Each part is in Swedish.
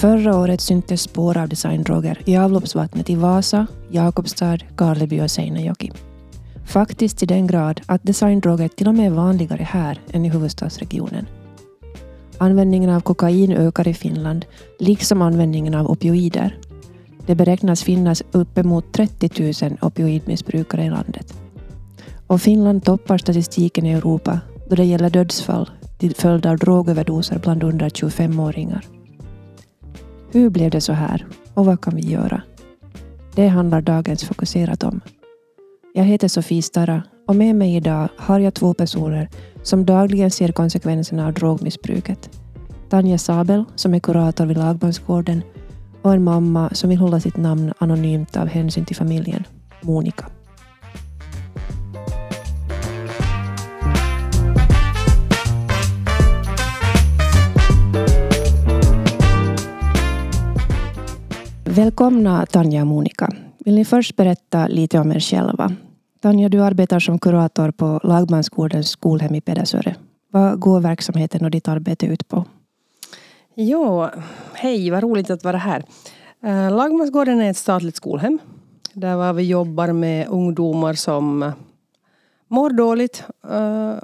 Förra året syntes spår av designdroger i avloppsvattnet i Vasa, Jakobstad, Karleby och Seinäjoki. Faktiskt till den grad att designdroger till och med är vanligare här än i huvudstadsregionen. Användningen av kokain ökar i Finland, liksom användningen av opioider. Det beräknas finnas uppemot 30 000 opioidmissbrukare i landet. Och Finland toppar statistiken i Europa då det gäller dödsfall till följd av drogöverdoser bland under 25-åringar. Hur blev det så här och vad kan vi göra? Det handlar dagens fokuserat om. Jag heter Sofie Stara och med mig idag har jag två personer som dagligen ser konsekvenserna av drogmissbruket. Tanja Sabel, som är kurator vid Lagmansgården och en mamma som vill hålla sitt namn anonymt av hänsyn till familjen, Monica. Välkomna Tanja och Monica. Vill ni först berätta lite om er själva? Tanja, du arbetar som kurator på Lagmansgårdens skolhem i Pedersöre. Vad går verksamheten och ditt arbete ut på? Ja, hej, vad roligt att vara här. Eh, Lagmansgården är ett statligt skolhem där vi jobbar med ungdomar som eh, mår dåligt eh,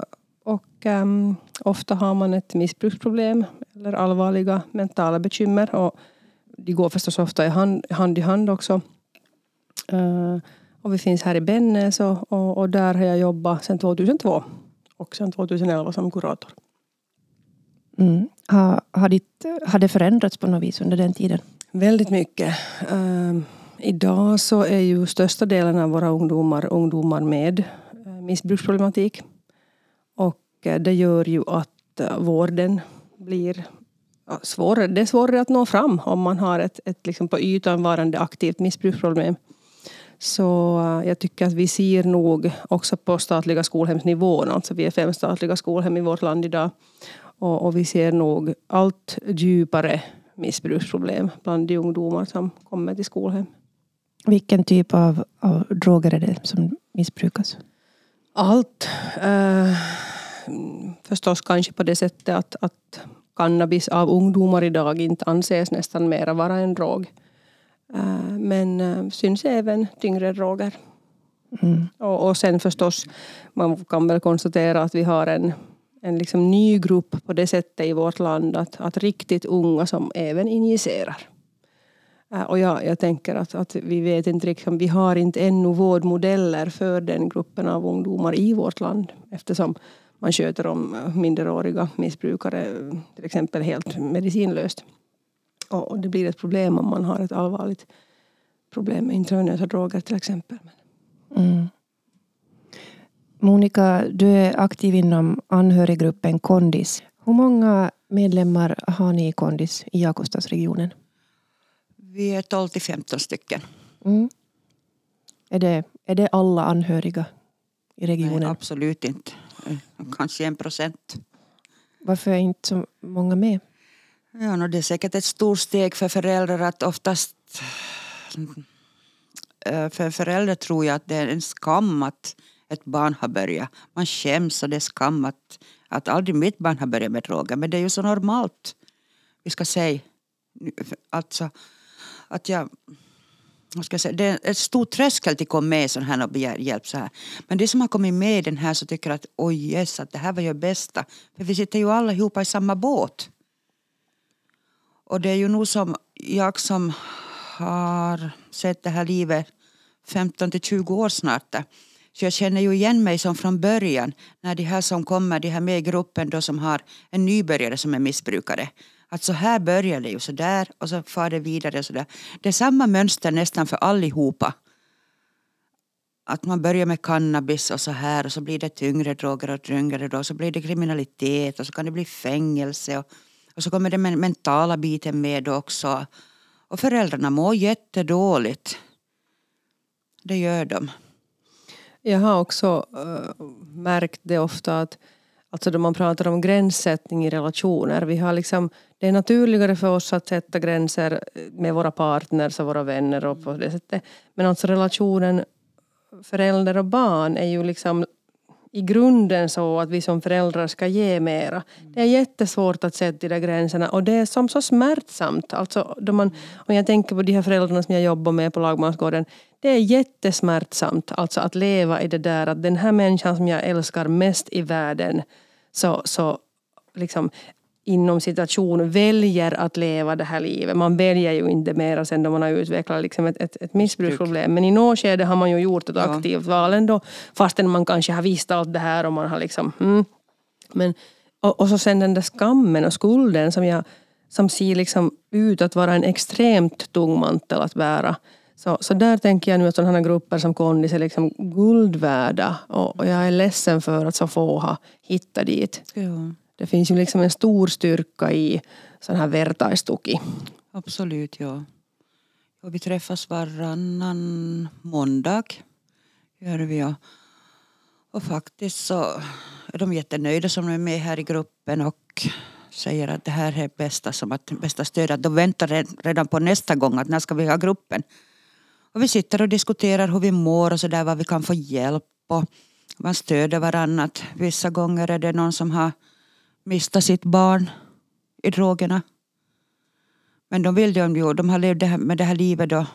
och ehm, ofta har man ett missbruksproblem eller allvarliga mentala bekymmer. Och de går förstås ofta i hand, hand i hand också. Uh, och vi finns här i Bennes och, och, och, där har jag jobbat sedan 2002 och sedan 2011 som kurator. Mm. Har, har, ditt, har det förändrats på något vis under den tiden? Väldigt mycket. Uh, idag så är ju största delen av våra ungdomar ungdomar med uh, missbruksproblematik. Och uh, det gör ju att vården blir svårare, det är svårare att nå fram om man har ett, ett liksom på ytan varande aktivt missbruksproblem. Så eh, jag tycker att vi ser nog också på statliga skolhemsnivån, alltså vi är fem statliga skolhem i vårt land idag, och, och vi ser nog allt djupare missbruksproblem bland de ungdomar som kommer till skolhem. Vilken typ av, av droger är det som missbrukas? Allt. Uh, förstås kanske på det sättet att, att cannabis av ungdomar idag inte anses nästan mera vara en drog. Eh, men eh, syns även tyngre droger. Mm. Och, och sen förstås, man kan väl konstatera att vi har en, en liksom ny grupp på det sättet i vårt land att, att riktigt unga som även injicerar. Eh, och jag, jag tänker att, att vi vet inte riktigt, vi har inte ännu vårdmodeller för den gruppen av ungdomar i vårt land eftersom man sköter om minderåriga missbrukare till exempel helt medicinlöst. Och det blir ett problem om man har ett allvarligt problem med intravenösa droger till exempel. Mm. Monica, du är aktiv inom anhöriggruppen Kondis. Hur många medlemmar har ni i Kondis i Jakobstadsregionen? Vi är 12 till 15 stycken. Mm. Är, det, är det alla anhöriga i regionen? Nej, absolut inte. Kanske en procent. Varför är inte så många med? Ja, no, det är säkert ett stort steg för föräldrar att oftast eh, för föräldrar tror jag att det är en skam att ett barn har börjat. Man skäms och det är skam att, att aldrig mitt barn har börjat med droger. Men det är ju så normalt. Vi ska säga alltså att jag ska jag säga, det är ett stort tröskel till att komma med sån här och begär hjälp så här. Men det som har kommit med i den här så tycker att oj oh yes, att det här var ju bästa. För vi sitter ju allihopa i samma båt. Och det är ju nog som jag som har sett det här livet 15 till 20 år snart. Så jag känner ju igen mig som från början när de här som kommer, de här med i gruppen då som har en nybörjare som är missbrukare. Att så här börjar det ju så där och så far det vidare så där. Det är samma mönster nästan för allihopa. Att man börjar med cannabis och så här och så blir det tyngre droger och tyngre droger. Så blir det kriminalitet och så kan det bli fängelse. Och, och så kommer den mentala biten med också. Och föräldrarna mår jättedåligt. Det gör de. Jag har också uh, märkt det ofta att Alltså då man pratar om gränssättning i relationer. Vi har liksom, det är naturligare för oss att sätta gränser med våra partners och våra vänner och på det sättet. Men alltså relationen förälder och barn är ju liksom i grunden så att vi som föräldrar ska ge mera. Det är jättesvårt att sätta de där gränserna och det är som så smärtsamt. Alltså, då man, om jag tänker på de här föräldrarna som jag jobbar med på Lagmansgården. Det är jättesmärtsamt alltså att leva i det där att den här människan som jag älskar mest i världen så, så liksom inom situation väljer att leva det här livet. Man väljer ju inte mera sen då man har utvecklat liksom ett, ett, ett missbruksproblem. Men i något skede har man ju gjort ett Ja. aktivt val ändå. Fastän man kanske har visst allt det här och man har liksom... Mm. Men, och, och så sen den där skammen och skulden som, jag, som ser liksom ut att vara en extremt tung mantel att bära. Så, så där tänker jag nu att sådana grupper som Kondis är liksom guld värda. Och, och jag är ledsen för att så få har hittat dit. Ja, det finns ju liksom en stor styrka i sån här vertaistuki. absolut, ja. Och vi träffas varannan måndag. Gör vi, ja. Och faktiskt så är de jättenöjda som är med här i gruppen och säger att det här är bästa, som att, bästa stödet. De väntar redan på nästa gång, att när ska vi ha gruppen? Och vi sitter och diskuterar hur vi mår och så där, vad vi kan få hjälp och man stöder varandra. Vissa gånger är det någon som har mista sitt barn i drogerna. Men de vill ju, ju de har levt det här, med det här livet då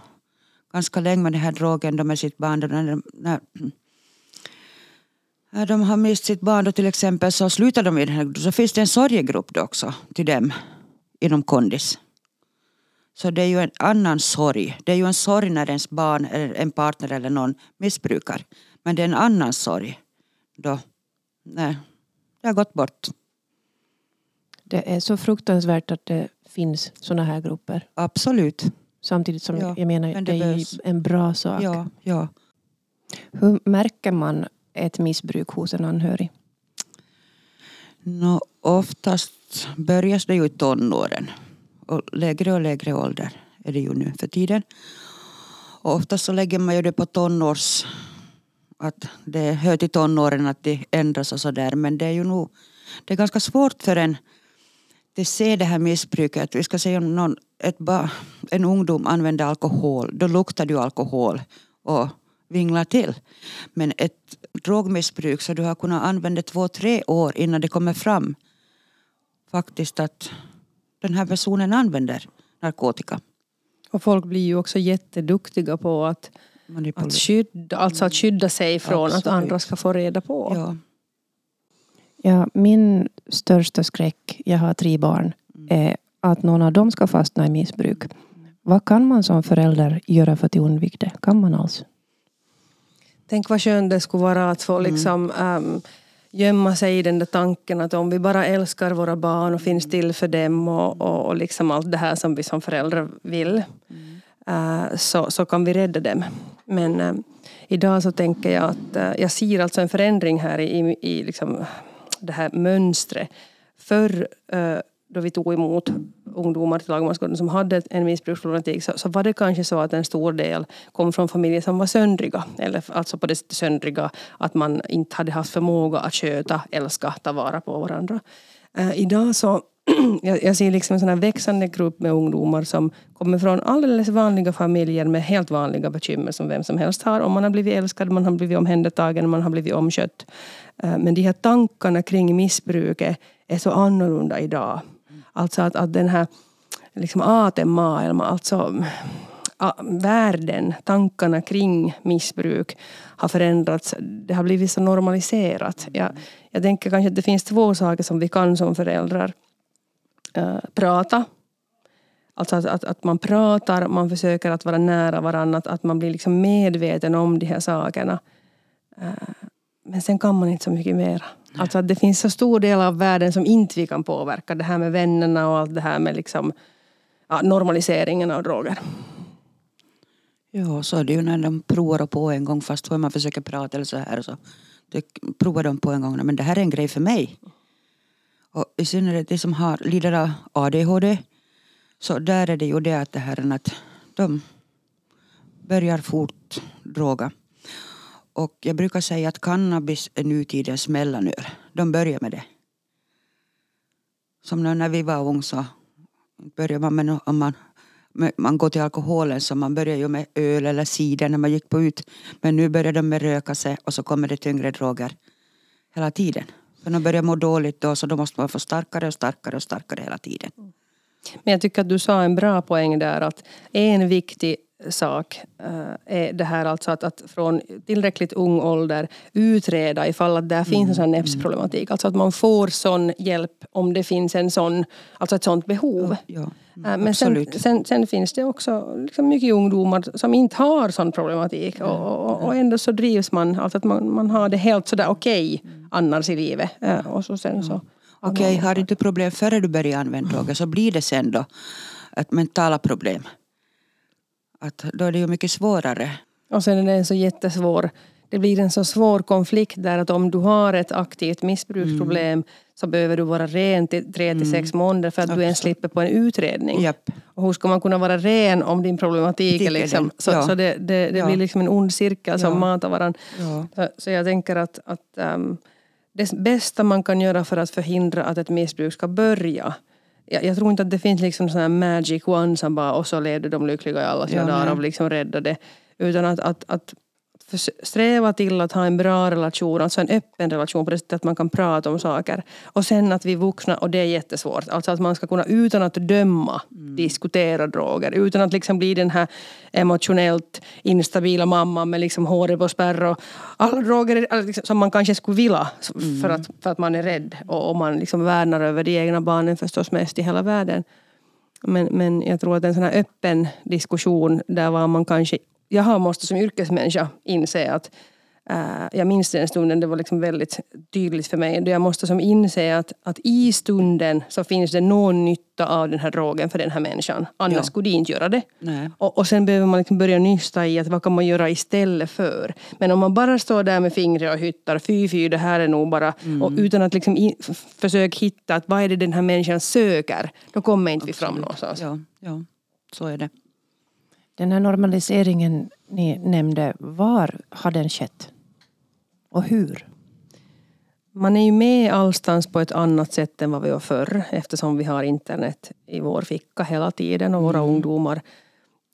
ganska länge med den här drogen då med sitt barn. Då när, när, när de har mist sitt barn då till exempel så slutar de i den här så finns det en sorgegrupp då också till dem inom kondis. Så det är ju en annan sorg. Det är ju en sorg när ens barn eller en partner eller någon missbrukar. Men det är en annan sorg då nej, det har gått bort. Det är så fruktansvärt att det finns såna här grupper. Absolut. Samtidigt som Ja, jag menar, men det, det är ju en bra sak. Ja, ja. Hur märker man ett missbruk hos en anhörig? Nå, oftast börjar det ju i tonåren. Och lägre och lägre ålder är det ju nu för tiden. Och oftast så lägger man ju det på tonårs... Att det hör till tonåren att det ändras och sådär. Men det är ju nog... Det är ganska svårt för en att se det här missbruket. Vi ska säga om någon, ett ba, en ungdom använder alkohol. Då luktar ju alkohol och vinglar till. Men ett drogmissbruk så du har kunnat använda två, tre år innan det kommer fram faktiskt att den här personen använder narkotika. Och folk blir ju också jätteduktiga på att, att, skydda, alltså att skydda sig från att Absolut. andra ska få reda på. ja. Ja, min största skräck, jag har tre barn, är att någon av dem ska fastna i missbruk. Vad kan man som förälder göra för att undvika det? Kan man alls? Tänk vad skönt det skulle vara att få liksom, ehm, gömma sig i den där tanken att om vi bara älskar våra barn och finns till för dem och, och, och liksom allt det här som vi som föräldrar vill eh, så, så kan vi rädda dem. Men eh, idag så tänker jag att eh, jag ser alltså en förändring här i, i, i liksom det här mönstret. Förr eh, då vi tog emot ungdomar till Lagmansgården som hade en missbruksproblematik så, så var det kanske så att en stor del kom från familjer som var söndriga. Eller alltså på det söndriga att man inte hade haft förmåga att sköta, älska, ta vara på varandra. Äh, idag så jag, jag ser liksom en sån här växande grupp med ungdomar som kommer från alldeles vanliga familjer med helt vanliga bekymmer som vem som helst har. Om man har blivit älskad, man har blivit omhändertagen, man har blivit omskött. Eh, men de här tankarna kring missbruket är så annorlunda idag. Alltså att, att den här liksom aatemaailma, alltså världen, tankarna kring missbruk har förändrats. Det har blivit så normaliserat. Jag, jag tänker kanske att det finns två saker som vi kan som föräldrar. Eh, prata. Alltså att, att, att man pratar, man försöker att vara nära varandra, att, att man blir liksom medveten om de här sakerna. Eh, men sen kan man inte så mycket mer. Alltså att det finns så stor del av världen som inte vi kan påverka. Det här med vännerna och allt det här med liksom, ja, normaliseringen av droger. Ja, så är det ju när de provar på en gång fast man försöker prata eller så här så det provar de på en gång. Men det här är en grej för mig. Och i synnerhet de som har, lider av ADHD så där är det ju det att det här att de börjar fort droga. Och jag brukar säga att cannabis är nutidens mellanöl. De börjar med det. Som när vi var ung så började man med, om man, man går till alkoholen så man börjar ju med öl eller cider när man gick på ut. Men nu börjar de med röka sig och så kommer det tyngre droger hela tiden. För de börjar må dåligt då så då måste man få starkare och starkare och starkare hela tiden. Men jag tycker att du sa en bra poäng där att en viktig sak eh, är det här alltså att, att från tillräckligt ung ålder utreda ifall att där finns en sån här NEPS-problematik. Alltså att man får sån hjälp om det finns en sån, alltså ett sånt behov. Ja, Eh, Men sen, sen, sen finns det också liksom mycket ungdomar som inte har sån problematik och, och, och ändå så drivs man, alltså att man, man har det helt sådär okej annars i livet. Eh, Och så sen så, Okej, har du inte problem före du börjar använda droger så blir det sen då ett mentala problem. Att då är det ju mycket svårare. Och sen är det en så jättesvår, det blir en så svår konflikt där att om du har ett aktivt missbruksproblem så behöver du vara ren till tre till sex månader för att du ens slipper på en utredning. Japp. Och hur ska man kunna vara ren om din problematik är liksom, den. så, Ja. så det, det, det Ja. blir liksom en ond cirkel som Ja. matar varandra. Så, så jag tänker att, att ehm, det bästa man kan göra för att förhindra att ett missbruk ska börja jag, jag tror inte att det finns liksom sån här magic one som bara och så levde de lyckliga i alla sina Ja, dagar och liksom räddade. Utan att, att, att sträva till att ha en bra relation, alltså en öppen relation på det sättet att man kan prata om saker. Och sen att vi vuxna, och det är jättesvårt, alltså att man ska kunna utan att döma diskutera droger. Utan att liksom bli den här emotionellt instabila mamman med liksom håret på spärr och alla droger är- liksom, som man kanske skulle vilja för, att, för att man är rädd. Och, och man liksom värnar över de egna barnen förstås mest i hela världen. Men, men jag tror att en sån här öppen diskussion där var man kanske... Jag måste som yrkesmänniska inse att äh, jag minns den stunden, det var liksom väldigt tydligt för mig. Då jag måste som inse att, att i stunden så finns det någon nytta av den här drogen för den här människan. Annars Ja. skulle de inte göra det. Och, och sen behöver man liksom börja nysta i att vad kan man göra istället för. Men om man bara står där med fingret och hyttar, fy fy det här är nog bara, och utan att liksom försöka hitta att vad är det den här människan söker, då kommer inte vi fram någonstans. Ja, ja, så är det. Den här normaliseringen ni nämnde, var har den skett? Och hur? Man är ju med allstans på ett annat sätt än vad vi var förr eftersom vi har internet i vår ficka hela tiden och våra ungdomar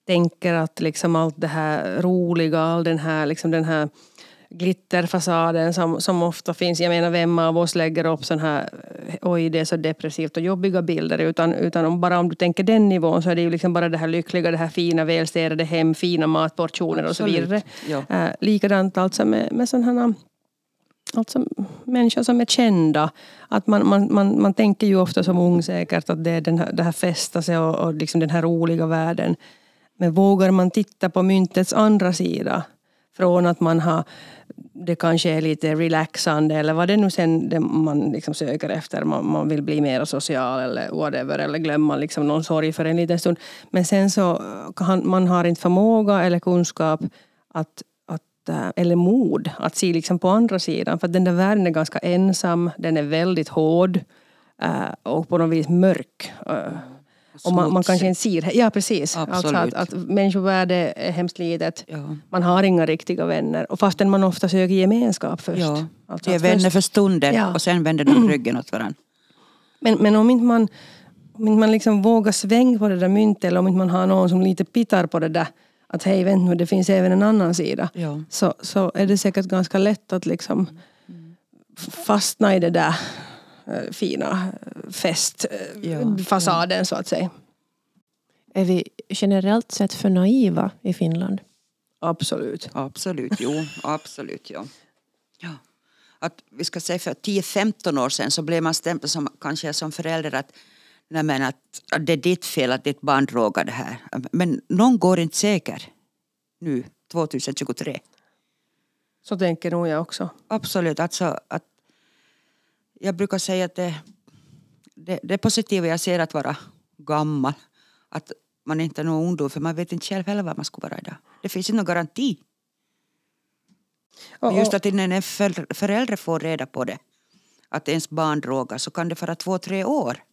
tänker att liksom allt det här roliga, all den här, liksom den här glitterfasaden som, som ofta finns. Jag menar vem av oss lägger upp sån här oj det är så depressivt och jobbiga bilder utan, utan om, bara om du tänker den nivån så är det ju liksom bara det här lyckliga, det här fina välstädade hem, fina matportioner och så vidare. Ja. Eh, likadant alltså med, med sådana här alltså människor som är kända. Att man, man, man, man tänker ju ofta som ung säkert att det är den här, det här festa sig och, och liksom den här roliga världen. Men vågar man titta på myntets andra sida från att man har det kanske är lite relaxande eller vad det nu sen det man liksom söker efter. Man, man vill bli mer social eller whatever eller glömma liksom någon sorg för en liten stund. Men sen så kan man har inte förmåga eller kunskap att, att, eh, eller mod att se liksom på andra sidan. För att den där världen är ganska ensam, den är väldigt hård eh, och på något vis mörk. Eh, och man, man kanske inte ser det. Ja, precis. Alltså att, Absolut. att människovärde är hemskt litet. Ja. Man har inga riktiga vänner. Och fastän man ofta söker gemenskap först. Ja. Alltså De är vänner först- för stunden Ja. och sen vänder de ryggen åt varandra. Men, men om inte man, om inte man liksom vågar svänga på det där myntet eller om inte man har någon som lite pittar på det där att hej vänta nu det finns även en annan sida. Ja. Så, så är det säkert ganska lätt att liksom fastna i det där eh, fina Ja. festfasaden så att säga. Är vi generellt sett för naiva i Finland? Absolut. Absolut, jo, absolut, ja. ja. Att vi ska säga för 10-15 år sedan så blev man stämplad som, kanske som förälder att, nej men att, att det är ditt fel att ditt barn drogar det här. Men någon går inte säker nu, 2023. Så tänker nog jag också. Absolut, alltså att jag brukar säga att det, det, det positiva jag ser att vara gammal, att man inte är någon ungdom för man vet inte själv heller vad man skulle vara idag. Det finns inte någon garanti. Men Just att när en för- förälder får reda på det, att ens barn drogar, så kan det vara två, tre år.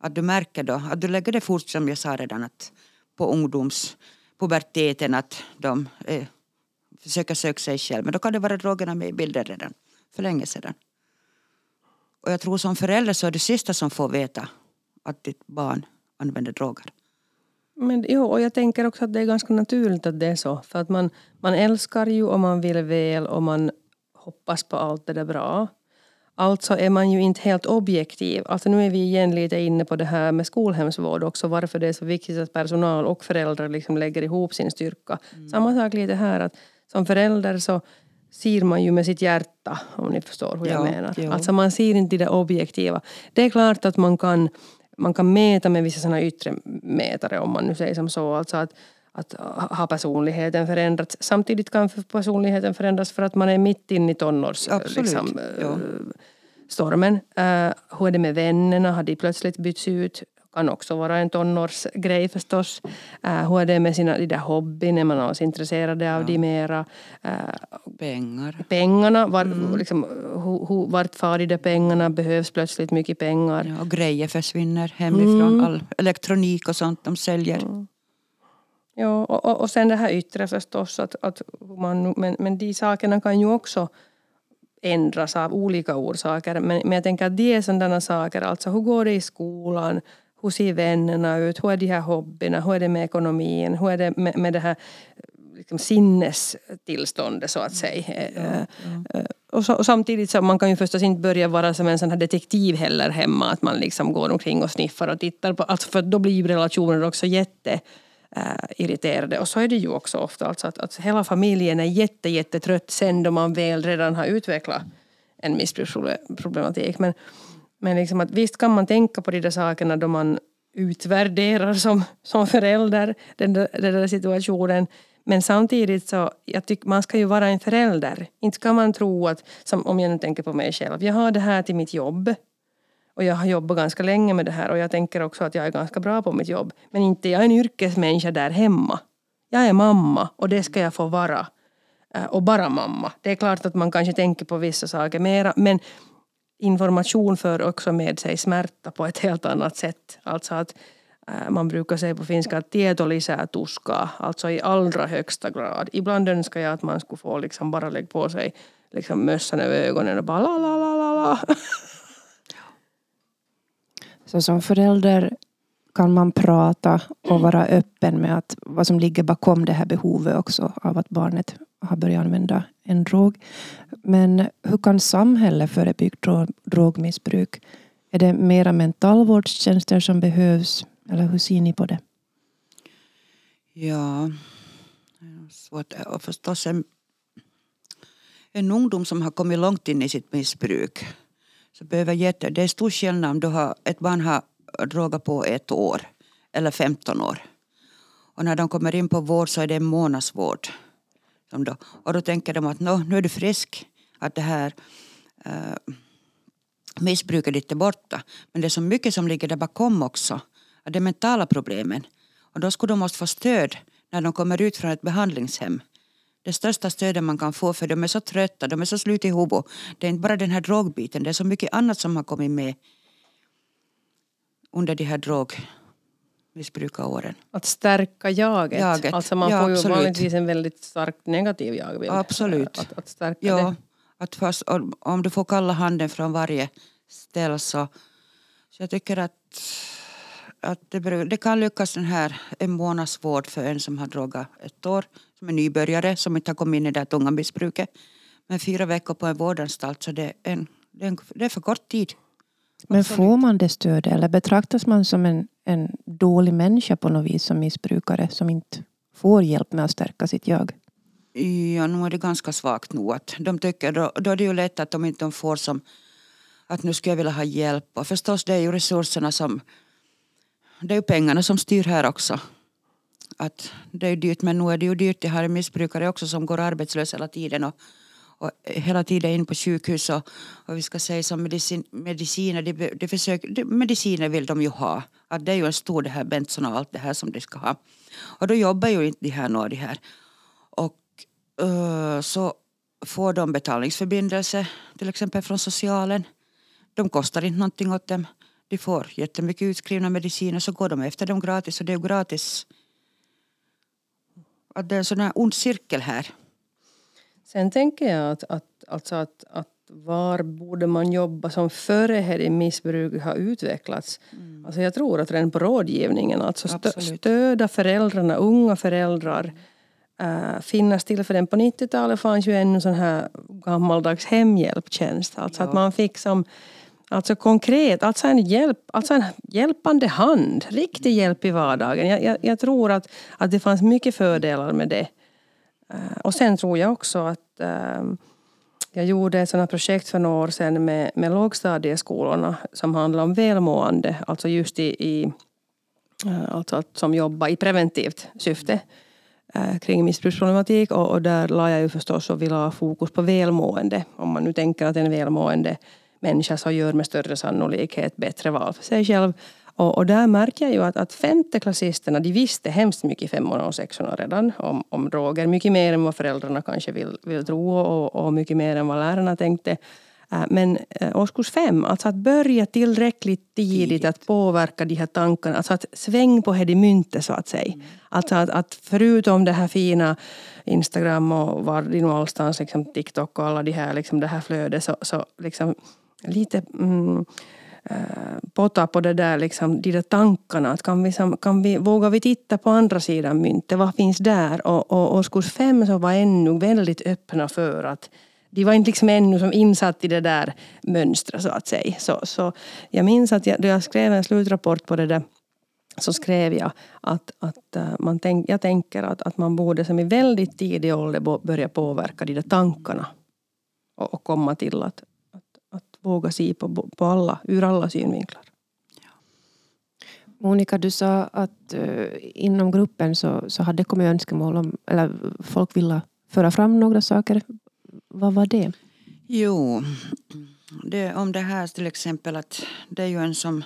Att du märker då, att du lägger det fort som jag sa redan, att på ungdomspuberteten att de eh, försöker söka sig själv. Men då kan det vara drogerna med i bilden redan, för länge sedan. Och jag tror som förälder så är det sista som får veta att ditt barn använder droger. Men jo, och jag tänker också att det är ganska naturligt att det är så. För att man, man älskar ju och man vill väl och man hoppas på allt det där bra. Alltså är man ju inte helt objektiv. Alltså nu är vi igen lite inne på det här med skolhemsvård också. Varför det är så viktigt att personal och föräldrar liksom lägger ihop sin styrka. Mm. Samma sak lite här att som förälder så ser man ju med sitt hjärta, om ni förstår hur jag menar. Ja. Alltså man ser inte det objektiva. Det är klart att man kan, man kan mäta med vissa såna yttre mätare, om man nu säger som så. Alltså att, att ha personligheten förändrats. Samtidigt kan personligheten förändras för att man är mitt inne i tonårsstormen. Liksom, ja. Uh, hur är det med vännerna? Har de plötsligt bytts ut? Kan också vara en tonårsgrej förstås. Uh, hur är det med sina, de där hobbyn, är man alls intresserad av ja. de mera? Uh, pengar. Pengarna, var, mm. liksom, hu, hu, vart far de där pengarna? Behövs plötsligt mycket pengar? Ja, och grejer försvinner hemifrån, mm. all elektronik och sånt de säljer. Mm. Ja, och, och sen det här yttre förstås. Att, att man, men, men de sakerna kan ju också ändras av olika orsaker. Men, men jag tänker att det är sådana saker, alltså hur går det i skolan? Hur ser vännerna ut? Hur är de här hobbyerna? Hur är det med ekonomin? Hur är det med, med det här liksom sinnestillståndet så att säga? Ja, ja. Eh, eh, och, så, och, samtidigt så man kan ju förstås inte börja vara som en sån här detektiv heller hemma. Att man liksom går omkring och sniffar och tittar på. Alltså för då blir ju relationer också jätte äh, irriterade. Och så är det ju också ofta. Alltså att, att hela familjen är jätte, jättetrött sen då man väl redan har utvecklat en missbruksproblematik. Men, men liksom att visst kan man tänka på de där sakerna då man utvärderar som, som förälder den där, den där situationen. Men samtidigt så, jag tycker man ska ju vara en förälder. Inte ska man tro att, som om jag nu tänker på mig själv, jag har det här till mitt jobb. Och jag har jobbat ganska länge med det här och jag tänker också att jag är ganska bra på mitt jobb. Men inte jag är en yrkesmänniska där hemma. Jag är mamma och det ska jag få vara. Äh, och bara mamma. Det är klart att man kanske tänker på vissa saker mera men information för också med sig smärta på ett helt annat sätt. Alltså att äh, man brukar säga på finska att tieto lisää tuskaa, alltså i allra högsta grad. Ibland önskar jag att man skulle få liksom bara lägga på sig liksom mössan över ögonen och bara la la la la la. Så som förälder kan man prata och vara öppen med att vad som ligger bakom det här behovet också av att barnet har börjat använda en drog. Men hur kan samhället förebygga drogmissbruk? Är det mera mentalvårdstjänster som behövs? Eller hur ser ni på det? Ja, svårt. Och förstås en, en ungdom som har kommit långt in i sitt missbruk så behöver jätte, det är stor skillnad om du har, ett barn har droga på ett år eller 15 år. Och när de kommer in på vård så är det en månadsvård. Då, och då tänker de att nu är du frisk, att det här uh, missbruket ditt är borta. Men det är så mycket som ligger där bakom också. Att det är mentala problemen. Och då skulle de måste få stöd när de kommer ut från ett behandlingshem det största stödet man kan få för de är så trötta, de är så slut i huvudet. Det är inte bara den här drogbiten, det är så mycket annat som har kommit med under de här drogmissbrukaråren. Att stärka jaget. jaget. Alltså man ja, får ju absolut. vanligtvis en väldigt starkt negativ jagbild. Absolut. Att, att stärka ja, det. Att först, om du får kalla handen från varje ställe så, så jag tycker att att det, det, kan lyckas den här en månads vård för en som har drogat ett år, som är nybörjare, som inte har kommit in i det tunga missbruket. Men fyra veckor på en vårdanstalt, så det är, en, det är, en, det är för kort tid. Men Absolut. får man det stödet eller betraktas man som en, en dålig människa på något vis som missbrukare som inte får hjälp med att stärka sitt jag? Ja, nu är det ganska svagt nog. Att de tycker, då, då är det ju lätt att de inte får som att nu skulle jag vilja ha hjälp. Och förstås det är ju resurserna som det är ju pengarna som styr här också. Att det är dyrt, men nu är det ju dyrt. Jag har en missbrukare också som går arbetslös hela tiden och, och hela tiden in på sjukhus och, och vi ska säga som medicin, mediciner, de, de försöker, de, mediciner vill de ju ha. Att det är ju en stor det här Bentson och allt det här som de ska ha. Och då jobbar ju inte de här några de här. Och uh, så får de betalningsförbindelse till exempel från socialen. De kostar inte någonting åt dem. De får jättemycket utskrivna mediciner så går de efter dem gratis och det är gratis. Att det är en sån här ond cirkel här. Sen tänker jag att, att, alltså att, att var borde man jobba som före här missbruk har utvecklats. Mm. Alltså jag tror att redan på rådgivningen, alltså stö, stöda föräldrarna, unga föräldrar äh, finnas till. För den på 90-talet fanns ju ännu sån här gammaldags hemhjälptjänst. Alltså ja. att man fick som Alltså konkret, alltså en, hjälp, alltså en hjälpande hand, riktig hjälp i vardagen. Jag, jag, jag tror att, att det fanns mycket fördelar med det. Eh, och sen tror jag också att ehm, jag gjorde ett sådant projekt för några år sedan med, med lågstadieskolorna som handlar om välmående, alltså just i, i eh, alltså att, som jobbar i preventivt syfte eh, kring missbruksproblematik och, och där la jag ju förstås och vill ha fokus på välmående. Om man nu tänker att en välmående människa så gör med större sannolikhet bättre val för sig själv. Och, och där märker jag ju att, att femteklassisterna de visste hemskt mycket i femmorna och sexorna redan om, om droger. Mycket mer än vad föräldrarna kanske vill, vill tro och, och mycket mer än vad lärarna tänkte. Äh, men äh, årskurs fem, alltså att börja tillräckligt tidigt att påverka de här tankarna, alltså att sväng på det myntet så att säga. Mm. Alltså att, att förutom det här fina Instagram och var det nu allstans, liksom TikTok och alla de här, liksom det här flödet så, så liksom lite mm, Eh, potta på det där, liksom, de där tankarna. Att kan vi, kan vi, vågar vi titta på andra sidan myntet? Vad finns där? Och, och årskurs fem så var ännu väldigt öppna för att de var inte liksom ännu som insatt i det där mönstret så att säga. Så, så jag minns att jag, då jag skrev en slutrapport på det där så skrev jag att, att eh, man tänk, jag tänker att, att man borde som i väldigt tidig ålder börja påverka de där tankarna och, och komma till att, våga se på, på alla, ur alla synvinklar. Monica, du sa att uh, inom gruppen så, så hade det kommit önskemål om, eller folk ville föra fram några saker. Vad var det? Jo, det, om det här till exempel att det är ju en som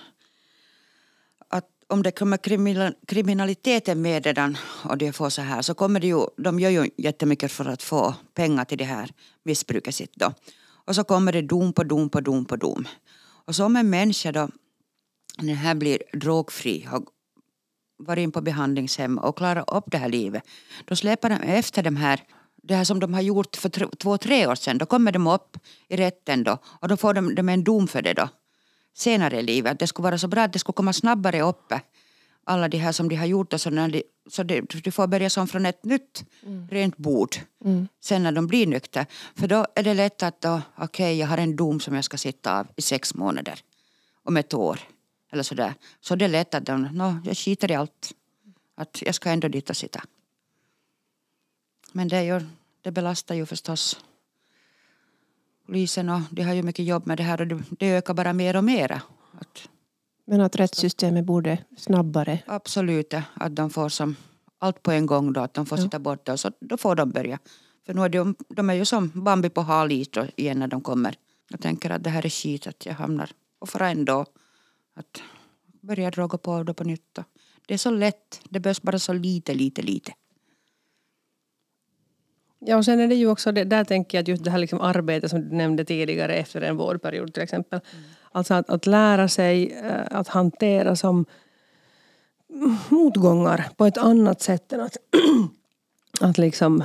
att om det kommer kriminaliteten med redan och de får så här så kommer det ju, de gör ju jättemycket för att få pengar till det här missbruket sitt då. Och så kommer det dom på dom på dom på dom. Och så om en människa då, när den här blir drogfri, har varit in på behandlingshem och klarat upp det här livet, då släpar de efter de här det här som de har gjort för två, tre år sedan, då kommer de upp i rätten då och då får de, de en dom för det då. Senare i livet, att det skulle vara så bra att det skulle komma snabbare upp alla de här som de har gjort och så, när de, så de, de får börja som från ett nytt mm. rent bord mm. sen när de blir nyktra. För då är det lätt att okej okay, jag har en dom som jag ska sitta av i sex månader om ett år eller sådär. Så det är lätt att de, no, jag skiter i allt. Att jag ska ändå dit och sitta. Men det, är det belastar ju förstås polisen och de har ju mycket jobb med det här och det, det ökar bara mer och mer. Att men att rättssystemet borde snabbare? Absolut, att de får som allt på en gång då, att de får ja. sitta borta och så då får de börja. För nu är de, de är ju som Bambi på hal is igen när de kommer. Jag tänker att det här är skit att jag hamnar och får ändå att börja droga på då på nytt. Det är så lätt, det behövs bara så lite, lite, lite. Ja, och sen är det ju också, det, där tänker jag att just det här liksom arbetet som du nämnde tidigare efter en vårdperiod till exempel. Mm. Alltså att, att lära sig eh, att hantera som motgångar på ett annat sätt än att, att liksom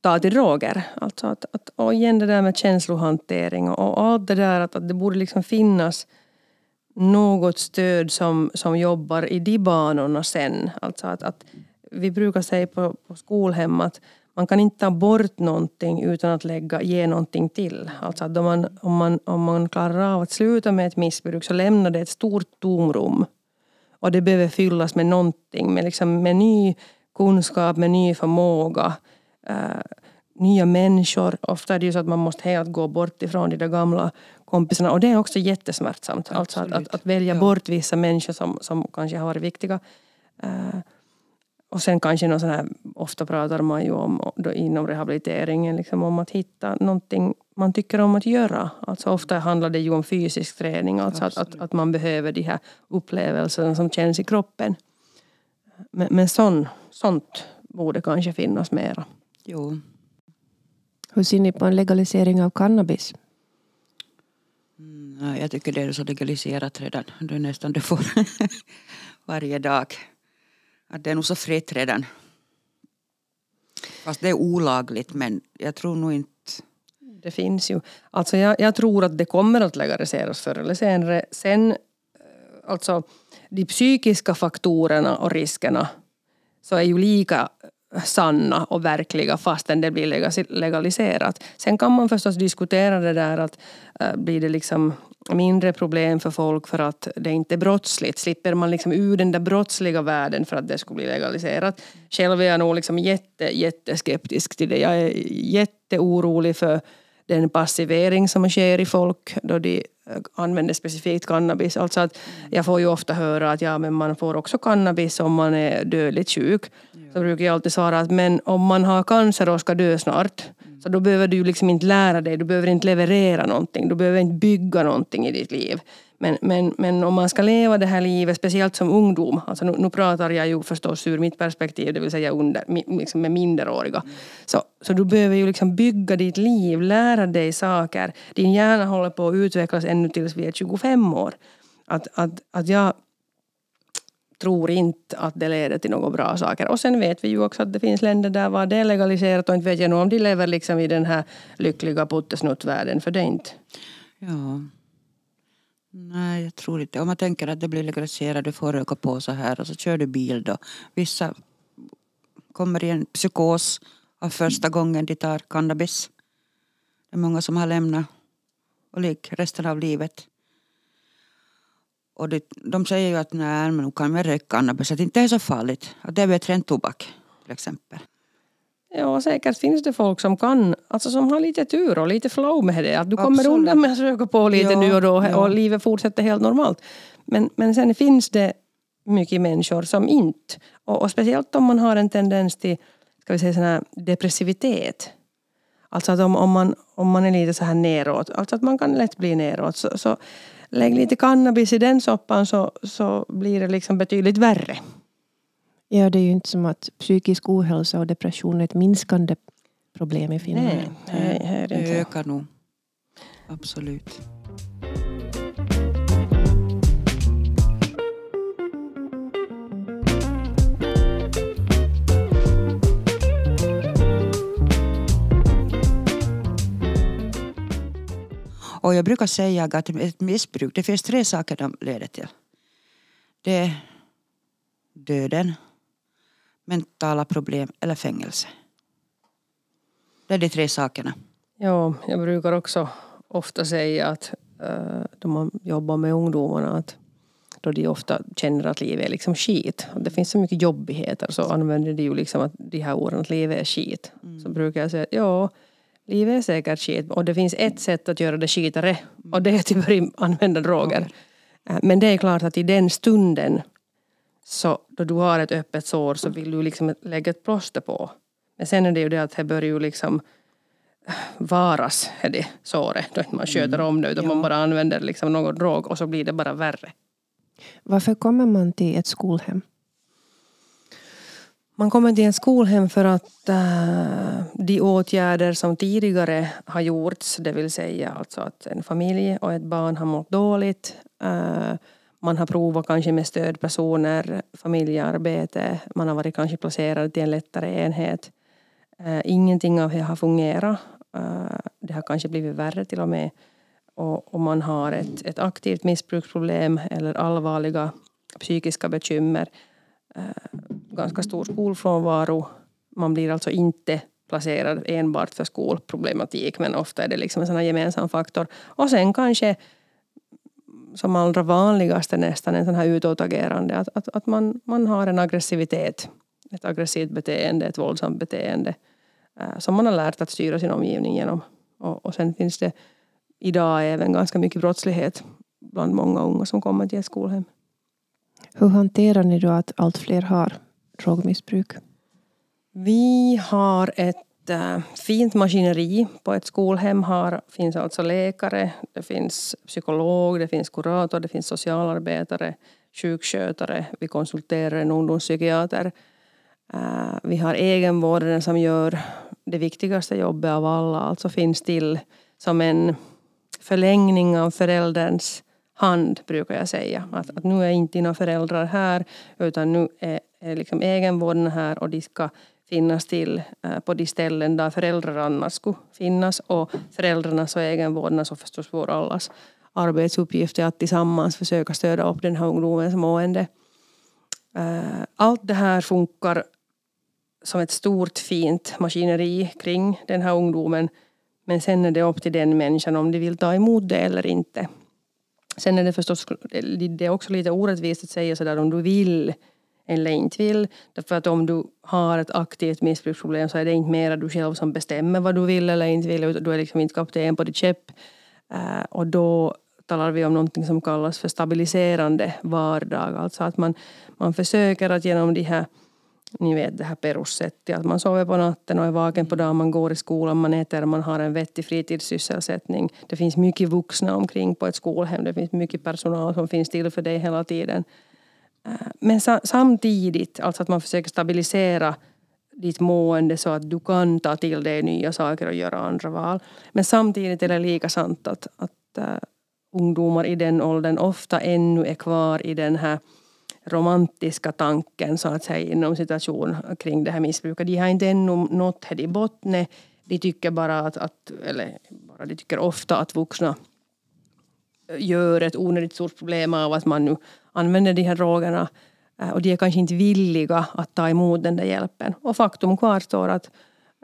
ta till droger. Alltså att, att, och igen det där med känslohantering och, och allt det där att, att det borde liksom finnas något stöd som, som jobbar i de banorna sen. Alltså att, att vi brukar säga på, på skolhem att man kan inte ta bort någonting utan att lägga, ge någonting till. Alltså att om, man, om, man, om man klarar av att sluta med ett missbruk så lämnar det ett stort tomrum. Och det behöver fyllas med någonting, med, liksom, med ny kunskap, med ny förmåga. Uh, nya människor. Ofta är det ju så att man måste helt gå bort ifrån de där gamla kompisarna. Och det är också jättesmärtsamt. Alltså att, att, att, välja ja. bort vissa människor som, som kanske har varit viktiga. Uh, och sen kanske någon sån här, ofta pratar man ju om då inom rehabiliteringen liksom om att hitta någonting man tycker om att göra. Alltså ofta handlar det ju om fysisk träning, alltså att, att, att, man behöver de här upplevelserna som känns i kroppen. Men, men sån, sånt borde kanske finnas mera. Jo. Hur ser ni på en legalisering av cannabis? Mm, jag tycker det är så legaliserat redan. Du nästan du får varje dag. Att det är nog så fritt redan. Fast det är olagligt men jag tror nog inte det finns ju. Alltså jag, jag, tror att det kommer att legaliseras förr eller senare. Sen, eh, alltså de psykiska faktorerna och riskerna så är ju lika sanna och verkliga fastän det blir legaliserat. Sen kan man förstås diskutera det där att äh, blir det liksom mindre problem för folk för att det inte är brottsligt. Slipper man liksom ur den där brottsliga världen för att det skulle bli legaliserat. Själv är jag nog liksom jätte, jätteskeptisk till det. Jag är jätteorolig för den passivering som sker i folk då de eh, använder specifikt cannabis. Alltså att jag får ju ofta höra att ja, men man får också cannabis om man är dödligt sjuk. Så brukar jag alltid svara att men om man har cancer och ska dö snart så då behöver du liksom inte lära dig, du behöver inte leverera någonting, du behöver inte bygga någonting i ditt liv. Men, men, men om man ska leva det här livet, speciellt som ungdom, alltså nu, nu pratar jag ju förstås ur mitt perspektiv, det vill säga under, liksom med minderåriga. Så, så du behöver ju liksom bygga ditt liv, lära dig saker. Din hjärna håller på att utvecklas ännu tills vi är 25 år. Att, att, att jag tror inte att det leder till några bra saker. Och sen vet vi ju också att det finns länder där var det är legaliserat och inte vet jag nog om de lever liksom i den här lyckliga puttesnuttvärlden, för det är inte. Ja. Nej, jag tror inte. Om man tänker att det blir legaliserat, du får röka på så här och så kör du bil då. Vissa kommer i en psykos av första gången de tar cannabis. Det är många som har lämnat och lik resten av livet. Och det, de säger ju att nej, men nu kan man röka cannabis, att det inte är så farligt. Att det är bättre än tobak till exempel. Ja, säkert finns det folk som kan, alltså som har lite tur och lite flow med det. Att du kommer Absolut. undan med att röka på lite ja, nu och då ja. och livet fortsätter helt normalt. Men, men sen finns det mycket människor som inte. Och, och speciellt om man har en tendens till ska vi säga, sån här depressivitet. Alltså att om, om, man, om man är lite så här neråt, alltså att man kan lätt bli neråt. Så, så lägg lite cannabis i den soppan så, så blir det liksom betydligt värre. Ja, det är ju inte som att psykisk ohälsa och depression är ett minskande problem i Finland. Nej, nej det, det ökar nog. Absolut. Och jag brukar säga att ett missbruk, det finns tre saker de leder till. Det är döden, mentala problem eller fängelse. Det är de tre sakerna. Ja, jag brukar också ofta säga att uh, då man jobbar med ungdomarna att då de ofta känner att livet är liksom skit. Det finns så mycket jobbigheter så använder de ju liksom att de här orden att livet är skit. Mm. Så brukar jag säga att ja, livet är säkert skit och det finns ett sätt att göra det skitare och det är att börja använda droger. Mm. Men det är klart att i den stunden så då du har ett öppet sår så vill du liksom lägga ett plåster på. Men sen är det ju det att det börjar ju liksom äh, varas, är det såret. Då man sköter mm. om det utan ja. man bara använder liksom någon drog och så blir det bara värre. Varför kommer man till ett skolhem? Man kommer till ett skolhem för att äh, de åtgärder som tidigare har gjorts, det vill säga alltså att en familj och ett barn har mått dåligt, äh, man har provat kanske med stödpersoner, familjearbete, man har varit kanske placerad till en lättare enhet. Äh, ingenting av det har fungerat. Det har kanske blivit värre till och med. Och, och man har ett, ett aktivt missbruksproblem eller allvarliga psykiska bekymmer. Eh, ganska stor skolfrånvaro. Man blir alltså inte placerad enbart för skolproblematik men ofta är det liksom en sån gemensam faktor. Och sen kanske som allra vanligaste nästan en sån här utåtagerande. Att, att, att man, man har en aggressivitet, ett aggressivt beteende, ett våldsamt beteende eh, som man har lärt att styra sin omgivning genom. Och, och sen finns det idag även ganska mycket brottslighet bland många unga som kommer till ett skolhem. Hur hanterar ni då att allt fler har drogmissbruk? Vi har ett äh, fint maskineri på ett skolhem har, finns alltså läkare, det finns psykolog, det finns kurator, det finns socialarbetare, sjukskötare, vi konsulterar en ungdomspsykiater. Äh, vi har egenvården som gör det viktigaste jobbet av alla, alltså finns till som en förlängning av förälderns hand, brukar jag säga. Att, att nu är inte dina föräldrar här, utan nu är, är liksom egenvårdarna här och de ska finnas till eh, på de ställen där föräldrar annars skulle finnas och föräldrarnas och egenvårdarnas och förstås vår allas arbetsuppgift är att tillsammans försöka stödja upp den här ungdomens mående. Eh, allt det här funkar som ett stort fint maskineri kring den här ungdomen. Men sen är det upp till den människan om de vill ta emot det eller inte. Sen är det förstås det är också lite orättvist att säga sådär om du vill eller inte vill. Därför att om du har ett aktivt missbruksproblem så är det inte mera du själv som bestämmer vad du vill eller inte vill. Du är liksom inte kapten på ditt skepp. Uh, och då talar vi om någonting som kallas för stabiliserande vardag. Alltså att man, man försöker att genom de här ni vet det här perussättet, att man sover på natten och är vaken på dagen, man går i skolan, man äter, man har en vettig fritidssysselsättning. Det finns mycket vuxna omkring på ett skolhem, det finns mycket personal som finns till för dig hela tiden. Eh, men samtidigt, alltså att man försöker stabilisera ditt mående så att du kan ta till dig nya saker och göra andra val. Men samtidigt är det lika sant att, att uh, ungdomar i den åldern ofta ännu är kvar i den här romantiska tanken så att säga inom situation kring det här missbruket. De har inte ännu nått det i botten. De tycker bara att, att, eller bara de tycker ofta att vuxna gör ett onödigt stort problem av att man nu använder de här drogerna. Eh, och de är kanske inte villiga att ta emot den där hjälpen. Och faktum kvarstår att